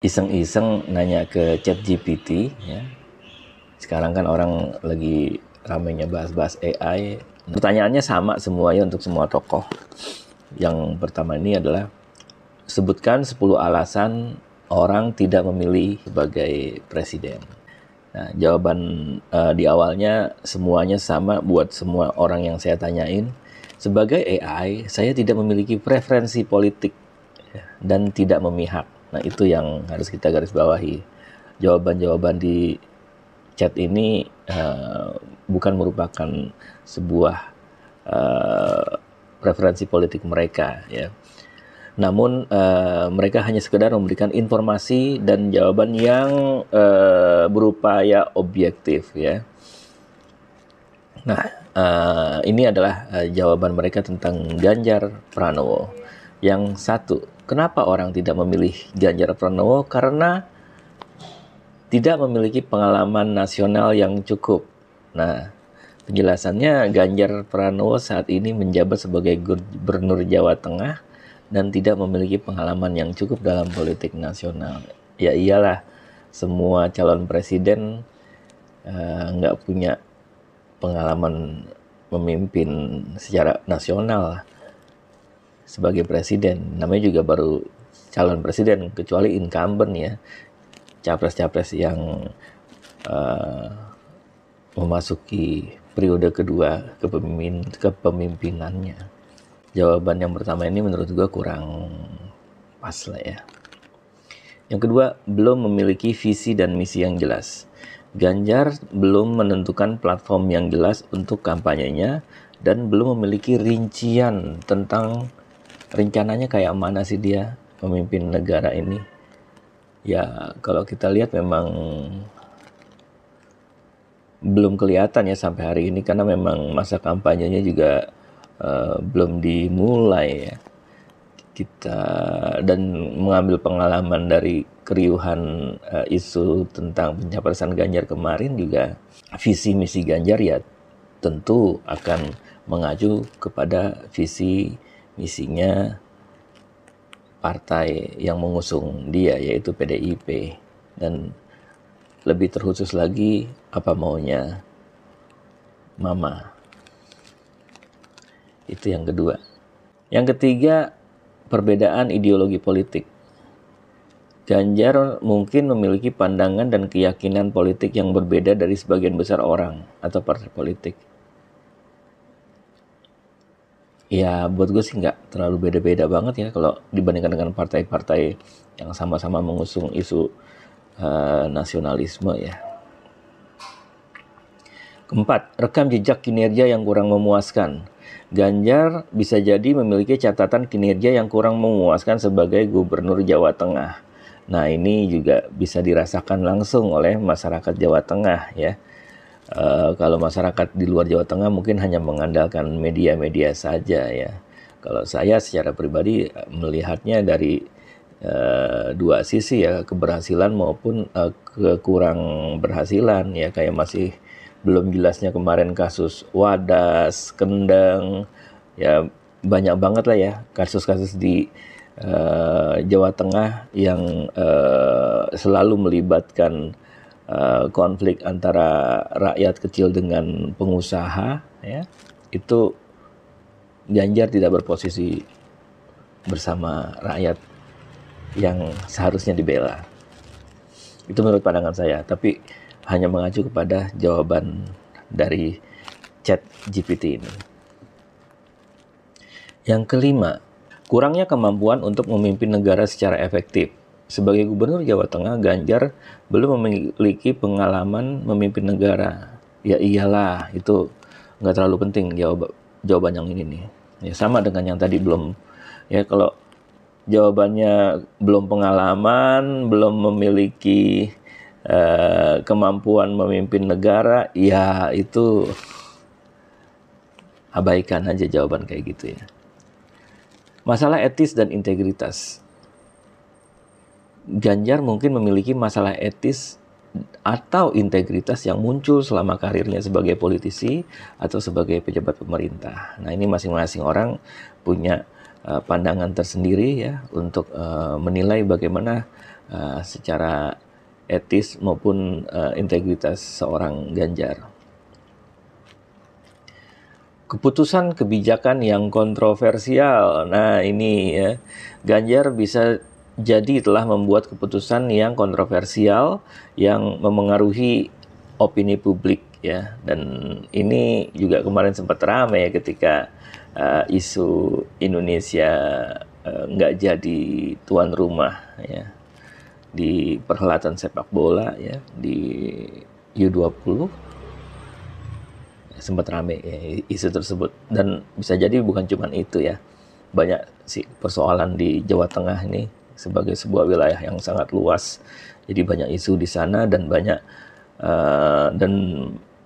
iseng-iseng nanya ke chat GPT ya. Sekarang kan orang lagi ramainya bahas-bahas AI. Pertanyaannya sama semua ya untuk semua tokoh. Yang pertama ini adalah sebutkan 10 alasan orang tidak memilih sebagai presiden. Nah, jawaban uh, di awalnya semuanya sama buat semua orang yang saya tanyain. Sebagai AI, saya tidak memiliki preferensi politik ya, dan tidak memihak. Nah, itu yang harus kita garis bawahi. Jawaban-jawaban di chat ini uh, bukan merupakan sebuah uh, preferensi politik mereka ya. Namun uh, mereka hanya sekedar memberikan informasi dan jawaban yang uh, berupaya objektif ya. Nah, uh, ini adalah uh, jawaban mereka tentang Ganjar Pranowo. Yang satu, kenapa orang tidak memilih Ganjar Pranowo? Karena tidak memiliki pengalaman nasional yang cukup. Nah, penjelasannya Ganjar Pranowo saat ini menjabat sebagai Gubernur Jawa Tengah dan tidak memiliki pengalaman yang cukup dalam politik nasional. Ya iyalah, semua calon presiden eh, nggak uh, punya pengalaman memimpin secara nasional sebagai presiden. Namanya juga baru calon presiden, kecuali incumbent ya capres-capres yang uh, memasuki periode kedua kepemimpin kepemimpinannya. Jawaban yang pertama ini menurut gue kurang pas lah ya. Yang kedua, belum memiliki visi dan misi yang jelas. Ganjar belum menentukan platform yang jelas untuk kampanyenya dan belum memiliki rincian tentang rencananya kayak mana sih dia memimpin negara ini? Ya kalau kita lihat memang belum kelihatan ya sampai hari ini karena memang masa kampanyenya juga uh, belum dimulai ya. Kita dan mengambil pengalaman dari keriuhan uh, isu tentang pencapresan Ganjar kemarin juga visi misi Ganjar ya tentu akan mengacu kepada visi misinya partai yang mengusung dia yaitu PDIP dan lebih terkhusus lagi apa maunya? Mama. Itu yang kedua. Yang ketiga perbedaan ideologi politik. Ganjar mungkin memiliki pandangan dan keyakinan politik yang berbeda dari sebagian besar orang atau partai politik ya buat gue sih nggak terlalu beda-beda banget ya kalau dibandingkan dengan partai-partai yang sama-sama mengusung isu uh, nasionalisme ya. Keempat, rekam jejak kinerja yang kurang memuaskan. Ganjar bisa jadi memiliki catatan kinerja yang kurang memuaskan sebagai gubernur Jawa Tengah. Nah, ini juga bisa dirasakan langsung oleh masyarakat Jawa Tengah ya Uh, kalau masyarakat di luar Jawa Tengah mungkin hanya mengandalkan media-media saja ya. Kalau saya secara pribadi eh, melihatnya dari uh, dua sisi ya keberhasilan maupun uh, kekurang berhasilan ya kayak masih belum jelasnya kemarin kasus Wadas, Kendeng ya banyak banget lah ya kasus-kasus di uh, Jawa Tengah yang uh, selalu melibatkan uh, konflik antara rakyat kecil dengan pengusaha ya itu Ganjar tidak berposisi bersama rakyat yang seharusnya dibela. Itu menurut pandangan saya tapi hanya mengacu kepada jawaban dari chat GPT ini. Yang kelima kurangnya kemampuan untuk memimpin negara secara efektif sebagai gubernur Jawa Tengah, Ganjar belum memiliki pengalaman memimpin negara. Ya iyalah, itu nggak terlalu penting jawab jawaban yang ini nih. Ya sama dengan yang tadi belum. Ya kalau jawabannya belum pengalaman, belum memiliki uh, kemampuan memimpin negara, ya itu abaikan aja jawaban kayak gitu ya. Masalah etis dan integritas. Ganjar mungkin memiliki masalah etis atau integritas yang muncul selama karirnya sebagai politisi atau sebagai pejabat pemerintah. Nah, ini masing-masing orang punya uh, pandangan tersendiri ya untuk uh, menilai bagaimana uh, secara etis maupun uh, integritas seorang Ganjar. Keputusan kebijakan yang kontroversial. Nah, ini ya. Ganjar bisa jadi telah membuat keputusan yang kontroversial yang memengaruhi opini publik ya. Dan ini juga kemarin sempat ramai ketika uh, isu Indonesia uh, nggak jadi tuan rumah ya di perhelatan sepak bola ya di U20 sempat rame ya, isu tersebut. Dan bisa jadi bukan cuma itu ya. Banyak sih persoalan di Jawa Tengah ini sebagai sebuah wilayah yang sangat luas jadi banyak isu di sana dan banyak uh, dan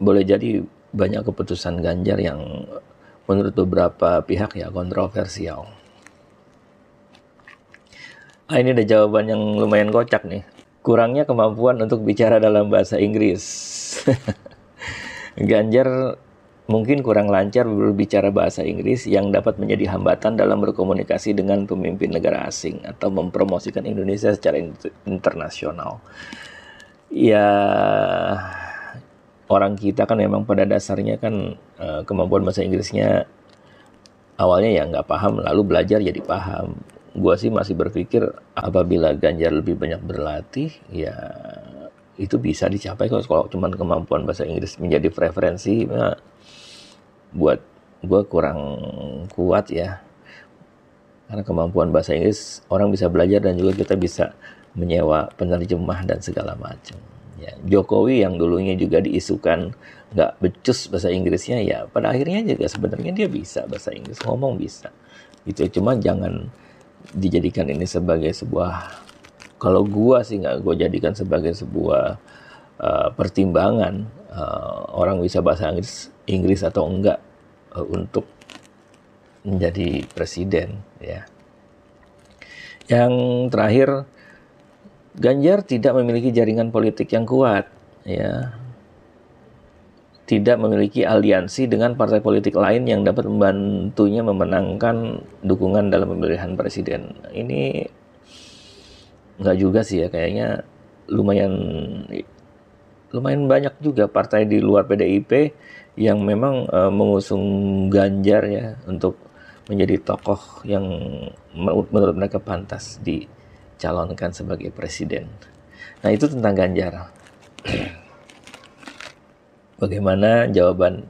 boleh jadi banyak keputusan Ganjar yang menurut beberapa pihak ya kontroversial. Ah, ini ada jawaban yang lumayan kocak nih. Kurangnya kemampuan untuk bicara dalam bahasa Inggris. Ganjar mungkin kurang lancar berbicara bahasa Inggris yang dapat menjadi hambatan dalam berkomunikasi dengan pemimpin negara asing atau mempromosikan Indonesia secara internasional. Ya, orang kita kan memang pada dasarnya kan uh, kemampuan bahasa Inggrisnya awalnya ya nggak paham lalu belajar jadi paham gua sih masih berpikir apabila Ganjar lebih banyak berlatih ya itu bisa dicapai kalau cuma kemampuan bahasa Inggris menjadi preferensi nah, buat gua kurang kuat ya. Karena kemampuan bahasa Inggris orang bisa belajar dan juga kita bisa menyewa penerjemah dan segala macam. Ya, Jokowi yang dulunya juga diisukan nggak becus bahasa Inggrisnya ya pada akhirnya juga sebenarnya dia bisa bahasa Inggris ngomong bisa. Gitu cuma jangan dijadikan ini sebagai sebuah kalau gua sih nggak gua jadikan sebagai sebuah uh, pertimbangan uh, orang bisa bahasa Inggris Inggris atau enggak uh, untuk menjadi presiden ya yang terakhir Ganjar tidak memiliki jaringan politik yang kuat, ya. Tidak memiliki aliansi dengan partai politik lain yang dapat membantunya memenangkan dukungan dalam pemilihan presiden. Ini nggak juga sih ya, kayaknya lumayan lumayan banyak juga partai di luar PDIP yang memang uh, mengusung Ganjar ya untuk menjadi tokoh yang menurut mereka pantas di dicalonkan sebagai presiden. Nah itu tentang Ganjar. Bagaimana jawaban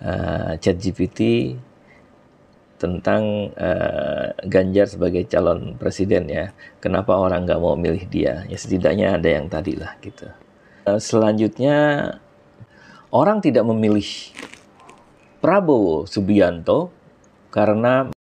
uh, ChatGPT tentang uh, Ganjar sebagai calon presiden ya? Kenapa orang nggak mau milih dia? Ya setidaknya ada yang tadi lah gitu. Uh, selanjutnya orang tidak memilih Prabowo Subianto karena